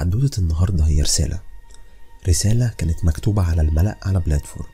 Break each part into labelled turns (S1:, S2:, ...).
S1: حدوتة النهاردة هي رسالة. رسالة كانت مكتوبة على الملأ على platform.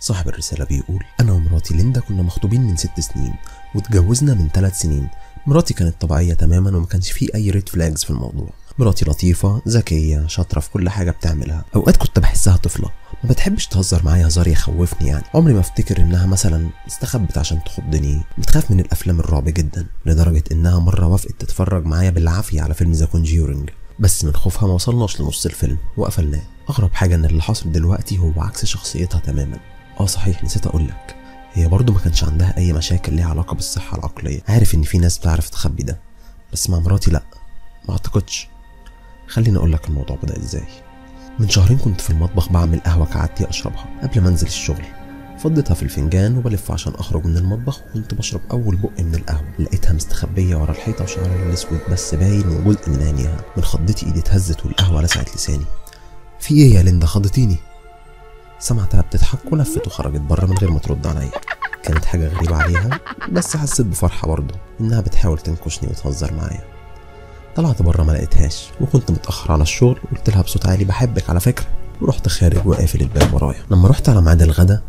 S1: صاحب الرسالة بيقول أنا ومراتي ليندا كنا مخطوبين من ست سنين واتجوزنا من ثلاث سنين. مراتي كانت طبيعية تماما وما كانش فيه أي red flags في الموضوع. مراتي لطيفة ذكية شاطرة في كل حاجة بتعملها. أوقات كنت بحسها طفلة ما بتحبش تهزر معايا هزار يخوفني يعني. عمري ما أفتكر إنها مثلا استخبت عشان تخضني. بتخاف من الأفلام الرعب جدا لدرجة إنها مرة وافقت تتفرج معايا بالعافية على فيلم The Conjuring بس من خوفها ما وصلناش لنص الفيلم وقفلناه. أغرب حاجة إن اللي حاصل دلوقتي هو عكس شخصيتها تماما. آه صحيح نسيت اقولك هي برضه ما كانش عندها أي مشاكل ليها علاقة بالصحة العقلية. عارف إن في ناس بتعرف تخبي ده بس مع مراتي لأ ما أعتقدش. خليني أقول لك الموضوع بدأ إزاي. من شهرين كنت في المطبخ بعمل قهوة كعادتي أشربها قبل ما أنزل الشغل. فضيتها في الفنجان وبلف عشان أخرج من المطبخ وكنت بشرب أول بق من القهوة. لقيتها مستخبية ورا الحيطة وشعرها الأسود بس باين وجزء من عينيها. من خضتي إيدي اتهزت والقهوة لسعت لساني. في إيه يا ليندا؟ خضتيني. سمعتها بتضحك ولفت وخرجت بره من غير ما ترد عليا. كانت حاجة غريبة عليها بس حسيت بفرحة برضه إنها بتحاول تنكشني وتهزر معايا. طلعت بره ما لقيتهاش وكنت متأخر على الشغل قلت لها بصوت عالي بحبك على فكرة. ورحت خارج وقافل الباب ورايا. لما رحت على ميعاد الغدا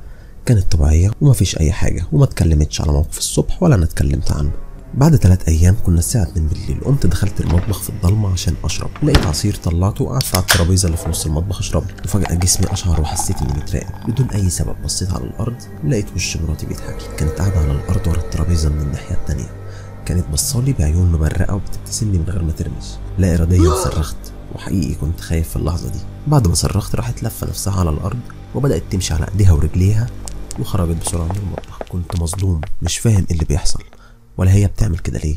S1: كانت طبيعية ومفيش أي حاجة وما اتكلمتش على موقف الصبح ولا أنا اتكلمت عنه. بعد ثلاث أيام كنا الساعة 2 بالليل قمت دخلت المطبخ في الضلمة عشان أشرب. لقيت عصير طلعته وقعدت على الترابيزة اللي في نص المطبخ اشربه وفجأة جسمي أشعر وحسيت إني متراقب. بدون أي سبب بصيت على الأرض لقيت وش مراتي بيضحك لي كانت قاعدة على الأرض ورا الترابيزة من الناحية التانية. كانت بصالي بعيون مبرقة وبتبتسم لي من غير ما ترمش. لا إراديا صرخت. وحقيقي كنت خايف في اللحظة دي. بعد ما صرخت راحت لفة نفسها على الأرض وبدأت تمشي على إيديها ورجليها. وخرجت بسرعة من المطبخ كنت مصدوم مش فاهم إيه اللي بيحصل. ولا هي بتعمل كده ليه؟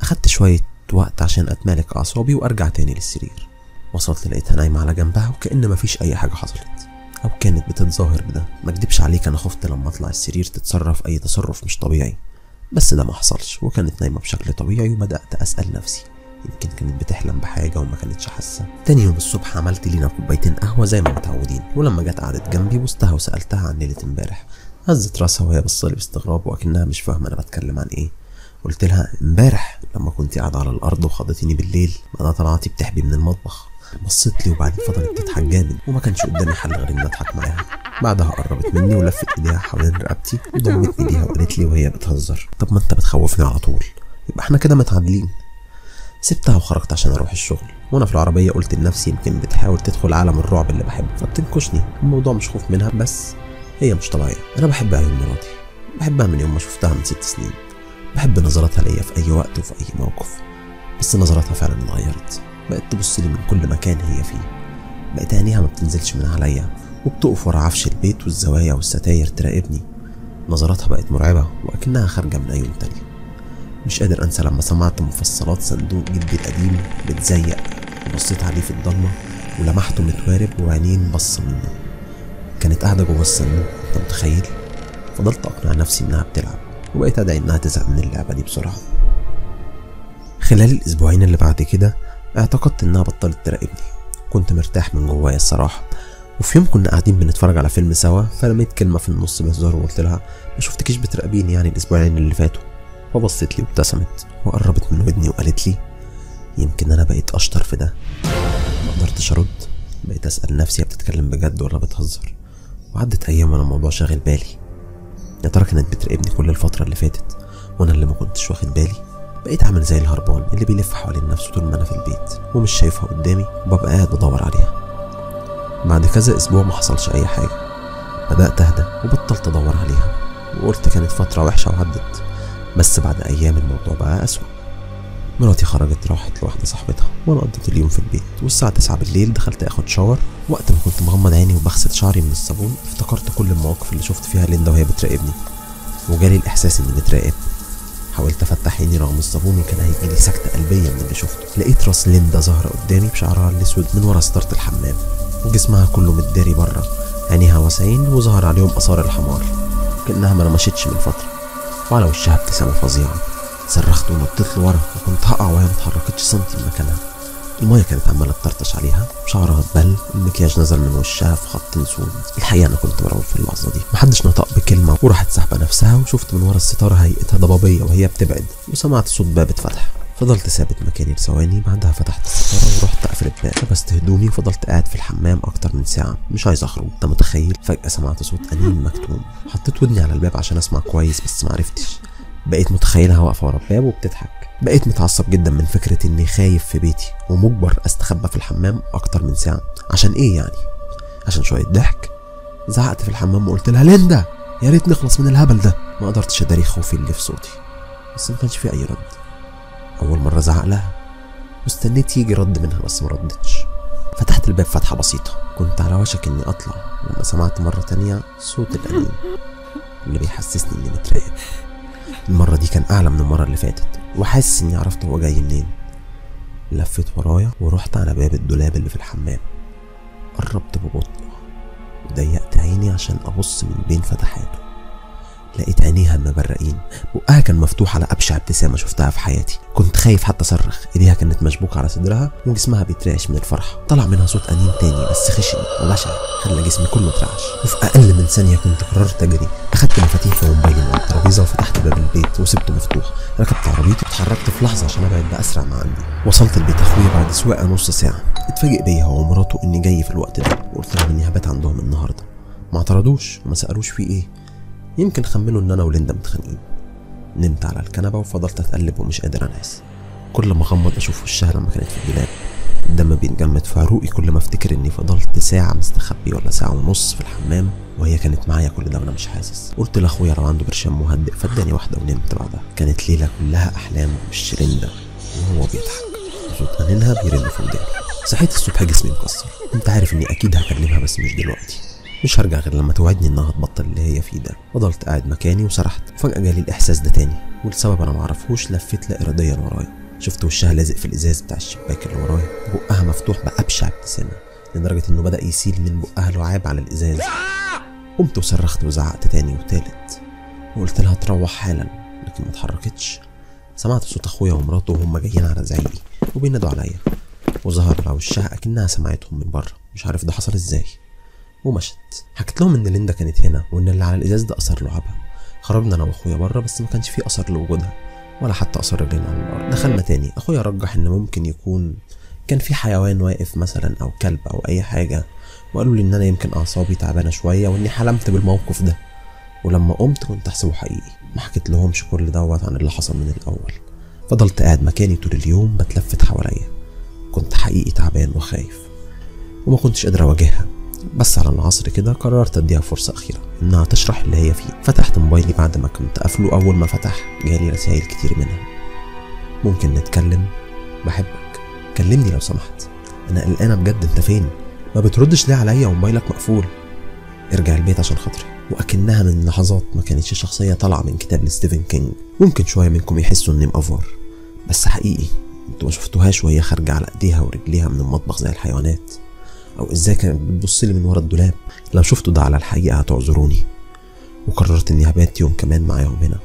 S1: أخدت شوية وقت عشان أتمالك أعصابي وأرجع تاني للسرير. وصلت لقيتها نايمة على جنبها وكأن مفيش أي حاجة حصلت. أو كانت بتتظاهر بده. ما أكدبش عليك أنا خفت لما أطلع السرير تتصرف أي تصرف مش طبيعي. بس ده ما حصلش وكانت نايمة بشكل طبيعي وبدأت أسأل نفسي. يمكن كانت بتحلم بحاجة وما كانتش حاسة. تاني يوم الصبح عملت لينا كوبايتين قهوة زي ما متعودين ولما جت قعدت جنبي بوستها وسألتها عن ليلة امبارح. هزت راسها وهي بصلي باستغراب وأكنها مش فاهمة أنا بتكلم عن إيه. قلت لها امبارح لما كنت قاعدة على الأرض وخضتيني بالليل أنا طلعتي بتحبي من المطبخ. بصت لي وبعدين فضلت تضحك جامد وما كانش قدامي حل غير إني أضحك معاها. بعدها قربت مني ولفت إيديها حوالين رقبتي وضمت إيديها وقالت لي وهي بتهزر طب ما أنت بتخوفني على طول يبقى إحنا كده متعادلين. سبتها وخرجت عشان أروح الشغل. وأنا في العربية قلت لنفسي يمكن بتحاول تدخل عالم الرعب اللي بحبه. فبتنكشني. الموضوع مش خوف منها بس هي مش طبيعية. أنا بحب عيون مراتي. بحبها من يوم ما شفتها من ست سنين. بحب نظراتها ليا في أي وقت وفي أي موقف. بس نظراتها فعلا اتغيرت. بقت تبص لي من كل مكان هي فيه. بقت عينيها ما بتنزلش من عليا. وبتقف ورا عفش البيت والزوايا والستاير تراقبني. نظراتها بقت مرعبة وأكنها خارجة من عيون تانية مش قادر أنسى لما سمعت مفصلات صندوق جدي القديم بتزيق وبصيت عليه في الضلمة ولمحته متوارب وعينين بص منه. كانت قاعدة جوه الصندوق أنت متخيل؟ فضلت أقنع نفسي إنها بتلعب وبقيت أدعي إنها تزهق من اللعبة دي بسرعة. خلال الأسبوعين اللي بعد كده اعتقدت إنها بطلت تراقبني. كنت مرتاح من جوايا الصراحة. وفي يوم كنا قاعدين بنتفرج على فيلم سوا فرميت كلمة في النص بهزار وقلت لها ما شفتكيش بتراقبيني يعني الأسبوعين اللي فاتوا؟ فبصت لي وابتسمت وقربت من ودني وقالت لي يمكن أنا بقيت أشطر في ده. ما قدرتش أرد بقيت أسأل نفسي هي بتتكلم بجد ولا بتهزر. وعدت أيام وأنا الموضوع شاغل بالي. يا ترى كانت بتراقبني كل الفترة اللي فاتت وأنا اللي ما كنتش واخد بالي؟ بقيت عامل زي الهربان اللي بيلف حوالين نفسه طول ما أنا في البيت ومش شايفها قدامي وببقى قاعد بدور عليها. بعد كذا أسبوع ما حصلش أي حاجة. بدأت أهدى وبطلت أدور عليها وقلت كانت فترة وحشة وعدت. بس بعد أيام الموضوع بقى أسوأ. مراتي خرجت راحت لواحدة صاحبتها وأنا قضيت اليوم في البيت. والساعة 9 بالليل دخلت آخد شاور وقت ما كنت مغمض عيني وبغسل شعري من الصابون افتكرت كل المواقف اللي شفت فيها ليندا وهي بتراقبني. وجالي الإحساس إني بتراقب حاولت أفتح عيني رغم الصابون وكان هيجيلي سكتة قلبية من اللي شفته. لقيت راس ليندا ظاهرة قدامي بشعرها الأسود من ورا ستارة الحمام. وجسمها كله متداري بره. عينيها واسعين وظهر عليهم آثار الحمار. كأنها ما نمشتش من فترة. وعلى وشها ابتسامة فظيعة. صرخت ونطيت لورا وكنت هقع وهي متحركتش سنتي من مكانها. المايه كانت عمالة تطرطش عليها. شعرها اتبل. المكياج نزل من وشها في خط سود الحقيقة أنا كنت مرعوب في اللحظة دي. محدش نطق بكلمة وراحت ساحبه نفسها وشفت من ورا الستارة هيئتها ضبابية وهي بتبعد وسمعت صوت باب اتفتح. فضلت ثابت مكاني لثواني بعدها فتحت الستاره ورحت افرد بقى لبست هدومي وفضلت قاعد في الحمام أكتر من ساعة. مش عايز أخرج. أنت متخيل؟ فجأة سمعت صوت أنين مكتوم. حطيت ودني على الباب عشان أسمع كويس بس معرفتش بقيت متخيلها واقفة ورا الباب وبتضحك. بقيت متعصب جدا من فكرة إني خايف في بيتي ومجبر أستخبى في الحمام أكتر من ساعة. عشان إيه يعني؟ عشان شوية ضحك. زعقت في الحمام وقلت لها ليندا! يا ريت نخلص من الهبل ده. ما قدرتش أداري خوفي اللي في صوتي. بس ما كانش في أي رد. أول مرة زعق لها. واستنيت يجي رد منها بس ما ردتش. فتحت الباب فتحة بسيطة. كنت على وشك إني أطلع. لما سمعت مرة تانية صوت الأنين اللي بيحسسني إني متراقب. المرة دي كان أعلى من المرة اللي فاتت. وحاسس إني عرفت هو جاي منين. لفيت ورايا ورحت على باب الدولاب اللي في الحمام. قربت ببطء. وضيقت عيني عشان أبص من بين فتحاته. لقيت عينيها مبرقين بقها كان مفتوح على أبشع ابتسامة شفتها في حياتي. كنت خايف حتى اصرخ إيديها كانت مشبوكة على صدرها وجسمها بيترعش من الفرحة. طلع منها صوت أنين تاني بس خشن وبشع خلى جسمي كله اترعش وفي أقل من ثانية كنت قررت أجري. أخدت مفاتيحي وموبايلي من الترابيزة وفتحت باب البيت وسبته مفتوح. ركبت عربيتي واتحركت في لحظة عشان أبعد بأسرع ما عندي. وصلت البيت أخويا بعد سواقة نص ساعة. اتفاجئ بيا هو ومراته إني جاي في الوقت ده. وقلت لهم إني هبات عندهم النهارده. ما اعترضوش وما سألوش في إيه. يمكن خمنوا إن أنا وليندا متخانقين. نمت على الكنبة وفضلت أتقلب ومش قادر انعس كل ما أغمض أشوف وشها لما كانت في الدولاب الدم بينجمد في عروقي كل ما أفتكر إني فضلت ساعة مستخبي ولا ساعة ونص في الحمام وهي كانت معايا كل ده وأنا مش حاسس. قلت لأخويا لو عنده برشام مهدئ فاداني واحدة ونمت بعدها. كانت ليلة كلها أحلام ليندا وهو بيضحك. وصوت انينها بيرن في وداني. صحيت الصبح جسمي مكسر. كنت عارف إني أكيد هكلمها بس مش دلوقتي. مش هرجع غير لما توعدني إنها تبطل اللي هي فيه ده. فضلت قاعد مكاني وسرحت. وفجاه جالي الإحساس ده تاني ولسبب أنا معرفوش لفيت لا اراديا ورايا. شفت وشها لازق في الإزاز بتاع الشباك اللي ورايا. بقها مفتوح بأبشع ابتسامة لدرجة إنه بدأ يسيل من بقها لعاب على الإزاز. قمت وصرخت وزعقت تاني وتالت وقلت لها تروح حالا لكن ما اتحركتش. سمعت صوت أخويا ومراته وهم جايين على زعيقي وبينادوا عليا. وظهر على وشها أكنها سمعتهم من بره. مش عارف ده حصل إزاي. ومشت. حكيت لهم إن ليندا كانت هنا وإن اللي على الإزاز ده أثر لعابها خرجنا أنا وأخويا بره بس ما كانش في أثر لوجودها ولا حتى أثر رجلنا على الأرض. دخلنا تاني. أخويا رجح إن ممكن يكون كان في حيوان واقف مثلا أو كلب أو أي حاجة وقالوا لي إن أنا يمكن أعصابي تعبانة شوية وإني حلمت بالموقف ده. ولما قمت كنت أحسبه حقيقي. ما حكيت لهمش كل دوت عن اللي حصل من الأول. فضلت قاعد مكاني طول اليوم بتلفت حواليا. كنت حقيقي تعبان وخايف وما كنتش قادر أواجهها. بس على العصر كده قررت أديها فرصة أخيرة إنها تشرح اللي هي فيه. فتحت موبايلي بعد ما كنت قافله أول ما فتح جالي رسائل كتير منها. ممكن نتكلم؟ بحبك. كلمني لو سمحت. أنا قلقانة بجد أنت فين؟ ما بتردش ليه عليا وموبايلك مقفول؟ ارجع البيت عشان خاطري. وأكنها من لحظات ما كانتش شخصية طالعة من كتاب لستيفن كينج. ممكن شوية منكم يحسوا إني مأفور. بس حقيقي أنتوا ما شفتوهاش وهي خارجة على إيديها ورجليها من المطبخ زي الحيوانات. أو إزاي كانت بتبص لي من ورا الدولاب؟ لو شفتوا ده على الحقيقة هتعذروني. وقررت إني هبات يوم كمان معاهم هنا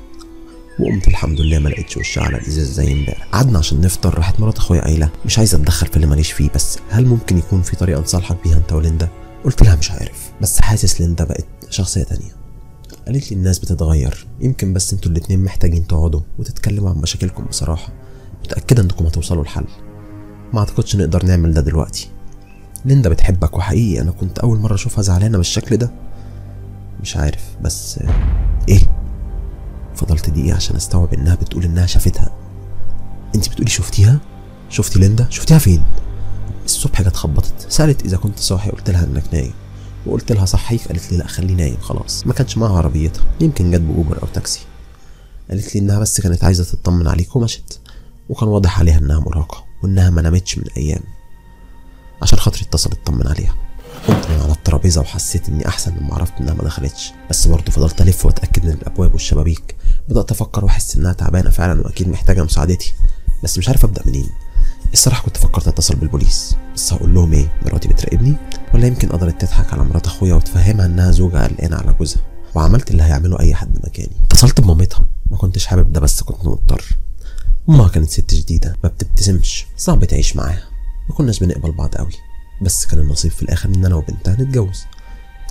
S1: وقمت الحمد لله ما لقيتش وشها على الإزاز زي امبارح. قعدنا عشان نفطر راحت مرات أخويا قايلة مش عايزه أتدخل في اللي ماليش فيه بس هل ممكن يكون في طريقة نصالحك بيها أنت وليندا؟ قلت لها مش عارف بس حاسس ليندا بقت شخصية تانية. قالت لي الناس بتتغير. يمكن بس أنتوا الاتنين محتاجين تقعدوا وتتكلموا عن مشاكلكم بصراحة. متأكدة إنكم هتوصلوا لحل. ما أعتقدش نقدر نعمل ده دلوقتي. ليندا بتحبك وحقيقي. أنا كنت أول مرة أشوفها زعلانة بالشكل ده. مش عارف بس إيه؟ فضلت دقيقة عشان أستوعب إنها بتقول إنها شافتها. انت بتقولي شفتيها؟ شفتي ليندا؟ شفتيها فين؟ الصبح جت خبطت. سألت إذا كنت صاحي قلت لها إنك نايم. وقلت لها صحيك؟ قالت لي لا خليه نايم خلاص. ما كانش معاها عربيتها. يمكن جت بأوبر أو تاكسي. قالت لي إنها بس كانت عايزة تطمن عليك ومشت. وكان واضح عليها إنها مرهقه وإنها ما نامتش من أيام. عشان خاطري اتصل اطمن عليها. قمت من على الترابيزة وحسيت إني أحسن لما عرفت إنها ما دخلتش. بس برضه فضلت ألف وأتأكد من الأبواب والشبابيك. بدأت أفكر وأحس إنها تعبانة فعلا وأكيد محتاجة مساعدتي. بس مش عارف أبدأ منين. الصراحة كنت فكرت أتصل بالبوليس. بس هقول لهم إيه؟ مراتي بتراقبني؟ ولا يمكن قدرت تضحك على مرات أخويا وتفهمها إنها زوجة قلقانة على جوزها. وعملت اللي هيعمله أي حد مكاني. اتصلت بمامتها. ما كنتش حابب ده بس كنت مضطر. أمها كانت ست جديدة ما بتبتسمش. صعب تعيش معاها. ما كناش بنقبل بعض قوي. بس كان النصيب في الآخر ان أنا وبنتها نتجوز.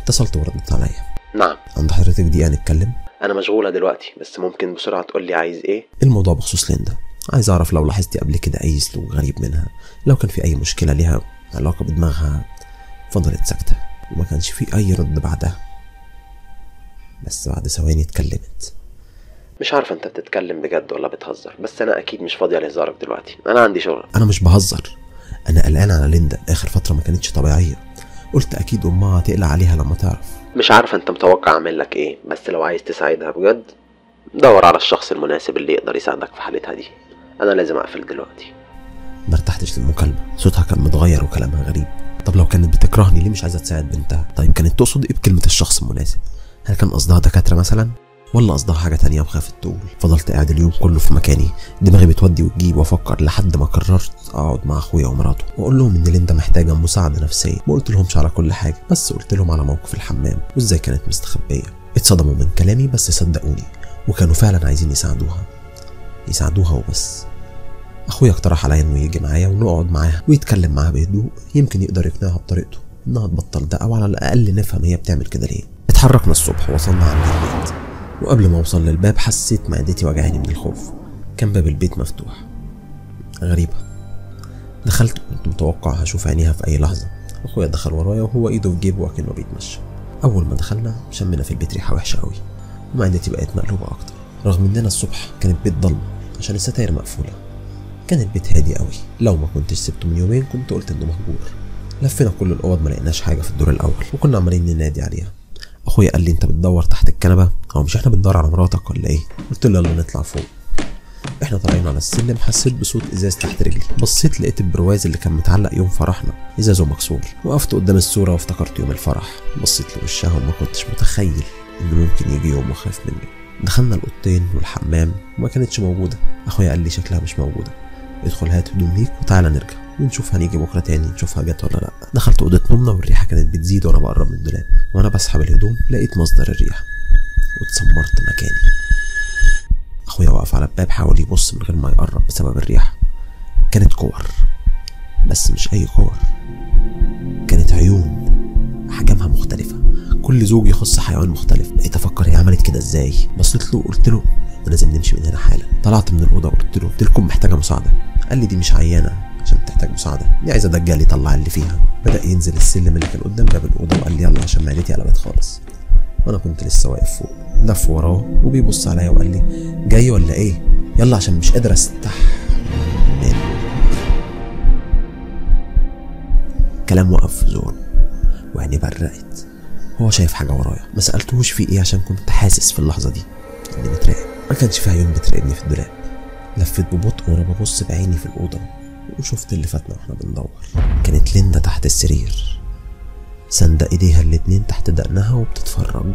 S1: اتصلت وردت عليا.
S2: نعم.
S1: عند حضرتك دقيقة نتكلم؟
S2: أنا مشغولة دلوقتي بس ممكن بسرعة تقول لي عايز إيه؟
S1: الموضوع بخصوص ليندا. عايز أعرف لو لاحظتي قبل كده أي سلوك غريب منها. لو كان في أي مشكلة ليها علاقة بدماغها فضلت ساكتة. وما كانش في أي رد بعدها. بس بعد ثواني اتكلمت.
S2: مش عارفة أنت بتتكلم بجد ولا بتهزر بس أنا أكيد مش فاضية لهزارك دلوقتي. أنا عندي شغل.
S1: أنا مش بهزر. أنا قلقان على ليندا. آخر فترة ما كانتش طبيعية. قلت أكيد أمها هتقلق عليها لما تعرف.
S2: مش عارفة أنت متوقع أعمل لك إيه بس لو عايز تساعدها بجد دور على الشخص المناسب اللي يقدر يساعدك في حالتها دي. أنا لازم أقفل دلوقتي.
S1: ما ارتحتش للمكالمة. صوتها كان متغير وكلامها غريب. طب لو كانت بتكرهني ليه مش عايزة تساعد بنتها؟ طيب كانت تقصد إيه بكلمة الشخص المناسب؟ هل كان قصدها دكاترة مثلا؟ ولا قصدها حاجة تانية وخافت تقول فضلت قاعد اليوم كله في مكاني. دماغي بتودي وتجيب وأفكر لحد ما قررت أقعد مع أخويا ومراته. وأقول لهم إن ليندا محتاجة مساعدة نفسية. ما قلت لهمش على كل حاجة بس قلت لهم على موقف الحمام وإزاي كانت مستخبية. اتصدموا من كلامي بس صدقوني وكانوا فعلا عايزين يساعدوها. يساعدوها وبس. أخويا اقترح عليا إنه يجي معايا ونقعد معاها ويتكلم معاها بهدوء. يمكن يقدر يقنعها بطريقته إنها تبطل ده أو على الأقل نفهم هي بتعمل كده ليه. اتحركنا الصبح وصلنا عند البيت. وقبل ما أوصل للباب حسيت معدتي وجعاني من الخوف. كان باب البيت مفتوح. غريبة. دخلت كنت متوقع هشوف عينيها في أي لحظة. أخويا دخل ورايا وهو إيده في جيبه وكأنه بيتمشى. أول ما دخلنا شمينا في البيت ريحة وحشة أوي. ومعدتي بقت مقلوبة أكتر. رغم إننا الصبح كان البيت ضلمة عشان الستاير مقفولة. كان البيت هادي أوي. لو ما كنتش سبته من يومين كنت قلت إنه مهجور. لفينا كل الأوض ما لقيناش حاجة في الدور الأول وكنا عمالين ننادي عليها. أخويا قال لي أنت بتدور تحت الكنبة؟ هو مش إحنا بندور على مراتك ولا إيه؟ قلت له يلا نطلع فوق. إحنا طالعين على السلم حسيت بصوت إزاز تحت رجلي. بصيت لقيت البرواز اللي كان متعلق يوم فرحنا ازازه مكسور وقفت قدام الصورة وافتكرت يوم الفرح. بصيت لوشها وما كنتش متخيل إنه ممكن يجي يوم واخاف منه دخلنا الأوضتين والحمام وما كانتش موجودة. أخويا قال لي شكلها مش موجودة. ادخل هات هدوم ليك وتعالى نرجع. ونشوف هنيجي بكرة تاني نشوفها جت ولا لأ. دخلت أوضة نومنا والريحة كانت بتزيد وأنا بقرب من الدولاب وأنا بسحب الهدوم لقيت مصدر الريحة. واتسمرت مكاني. أخويا واقف على الباب حاول يبص من غير ما يقرب بسبب الريحة. كانت كور. بس مش أي كور. كانت عيون. احجامها مختلفة. كل زوج يخص حيوان مختلف. بقيت أفكر هي عملت كده إزاي؟ بصيت له وقلت له إحنا لازم نمشي من هنا حالا. طلعت من الأوضة وقلت له قلت لكم محتاجة مساعدة. قال لي دي مش عيانة عشان تحتاج مساعدة دي عايزة دجال يطلع اللي فيها. بدأ ينزل السلم اللي كان قدام باب الأوضة وقال لي يلا عشان معدتي قلبت خالص. وأنا كنت لسه واقف فوق لف وراه وبيبص عليا وقال لي جاي ولا إيه؟ يلا عشان مش قادر استحمل كلام وقف في زوره وعيني برقت. هو شايف حاجة ورايا ما سألتهوش في إيه عشان كنت حاسس في اللحظة دي. اني بتراقب ما كانش في عيون بتراقبني في الدولاب. لفيت ببطء وأنا ببص بعيني في الأوضة وشفت اللي فاتنا وإحنا بندور. كانت ليندا تحت السرير. سندة إيديها الاتنين تحت دقنها وبتتفرج.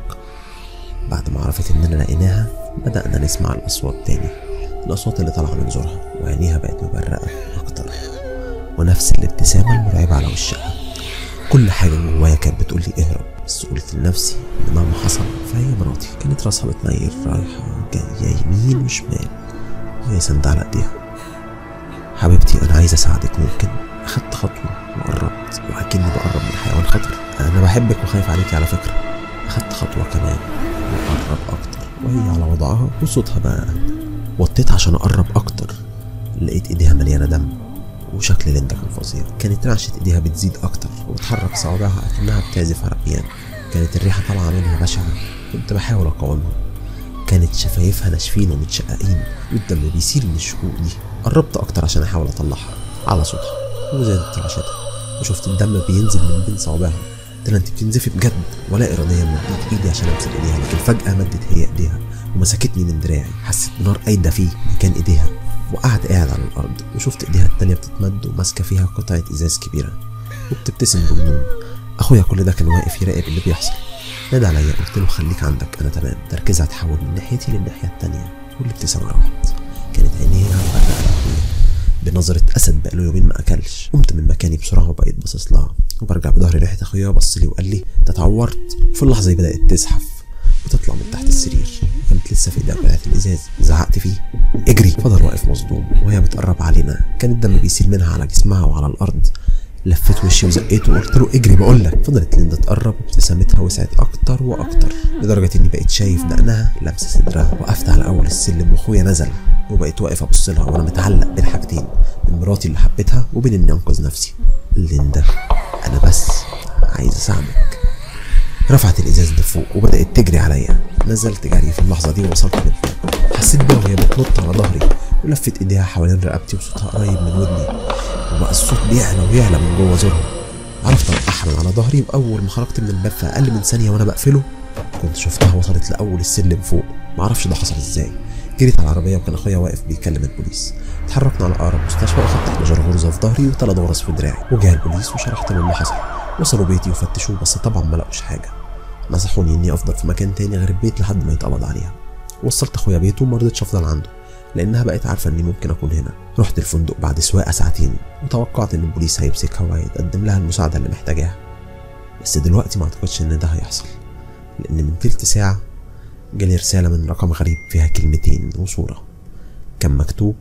S1: بعد ما عرفت إننا لقيناها بدأنا نسمع الأصوات تاني. الأصوات اللي طالعة من زورها وعينيها بقت مبرقة أكتر. ونفس الابتسامة المرعبة على وشها. كل حاجة جوايا كانت بتقول لي اهرب. بس قلت لنفسي إن مهما حصل. فهي مراتي كانت راسها بتميل رايحة جاية يمين وشمال وهي سندة على ايديها. حبيبتي أنا عايز أساعدك ممكن؟ أخدت خطوة وقربت وأكني بقرب من حيوان خطر. أنا بحبك وخايف عليكي على فكرة. أخدت خطوة كمان وقرب أكتر وهي على وضعها وصوتها بقى وطيت عشان أقرب أكتر. لقيت إيديها مليانة دم. وشكل ليندا كان فظيع كانت رعشة إيديها بتزيد أكتر وتحرك صوابعها أكنها بتعزف على البيانو كانت الريحة طالعة منها بشعة. كنت بحاول أقاومها. كانت شفايفها ناشفين ومتشققين والدم بيسيل من الشقوق دي. قربت أكتر عشان أحاول أطلعها. على صوتها. وزادت رعشتها وشفت الدم بينزل من بين صوابعها. ده أنت بتنزفي بجد. ولا اراديا مديت إيدي عشان أمسك إيديها. لكن فجأة مدت هي إيديها. ومسكتني من دراعي. حسيت بنار قايده فيه مكان إيديها. وقعت قاعد على الأرض وشفت إيديها التانية بتتمد وماسكة فيها قطعة إزاز كبيرة وبتبتسم بجنون أخويا كل ده كان واقف يراقب اللي بيحصل. نادى عليا قلت له خليك عندك أنا تمام. تركيزها اتحول من ناحيتي للناحية التانية والابتسامة راحت. كانت عينيها مغرقه اخويا بنظرة أسد بقاله يومين ما أكلش. قمت من مكاني بسرعة وبقيت باصص لها. وبرجع بظهري ناحية أخويا بص لي وقال لي أنت اتعورت. وفي اللحظة دي بدأت تزحف. وتطلع من تحت السرير. وكانت لسه في ايديها بتاعت الإزاز. زعقت فيه. اجري. فضل واقف مصدوم. وهي بتقرب علينا. كان الدم بيسيل منها على جسمها وعلى الأرض. لفيت وشي وزقيته وقلت له اجري. بقول لك. فضلت ليندا تقرب. وابتسامتها وسعت أكتر وأكتر. لدرجة إني بقيت شايف دقنها لابسة صدرها. وقفت على اول السلم وأخويا نزل. وبقيت واقف أبص لها وأنا متعلق بين حاجتين. من مراتي اللي حبيتها وبين إني أنقذ نفسي. ليندا أنا بس عايز أساعدك. رفعت الإزاز لفوق وبدأت تجري عليا. نزلت جري في اللحظة دي ووصلت للباب حسيت بيها وهي بتنط على ظهري ولفت إيديها حوالين رقبتي وصوتها قريب من ودني. وبقى الصوت بيعلى ويعلى من جوه زورها. عرفت اتحمل على ظهري واول ما خرجت من الباب في أقل من ثانية وأنا بقفله كنت شفتها وصلت لأول السلم فوق. معرفش ده حصل إزاي. جريت على العربية وكان أخويا واقف بيكلم البوليس. اتحركنا على اقرب مستشفى واخدت 11 غرزة في ظهري وثلاث غرز في دراعي وجه البوليس وشرحت له اللي حصل. وصلوا بيتي وفتشوه بس طبعا ما لقوش حاجة. نصحوني إني أفضل في مكان تاني غير البيت لحد ما يتقبض عليها. وصلت أخويا بيته وما رضيتش أفضل عنده لأنها بقت عارفة إني ممكن أكون هنا. رحت الفندق بعد سواقة ساعتين وتوقعت إن البوليس هيمسكها وهيتقدم لها المساعدة اللي محتاجاها. بس دلوقتي ما أعتقدش إن ده هيحصل لأن من تلت ساعة جالي رسالة من رقم غريب فيها كلمتين وصورة. كان مكتوب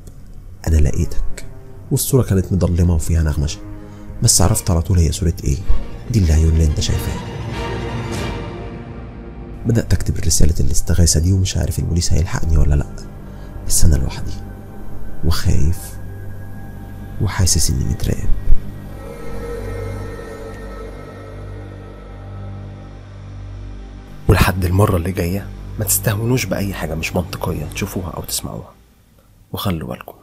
S1: أنا لقيتك. والصورة كانت مضلمه وفيها نغمشه بس عرفت على طول هي صورة إيه. دي العيون اللي انت شايفاها بدأت أكتب رسالة الاستغاثة دي ومش عارف البوليس هيلحقني ولا لأ. بس أنا لوحدي وخايف وحاسس إني متراقب. ولحد المرة اللي جاية ما تستهونوش بأي حاجة مش منطقية تشوفوها أو تسمعوها. وخلوا بالكم.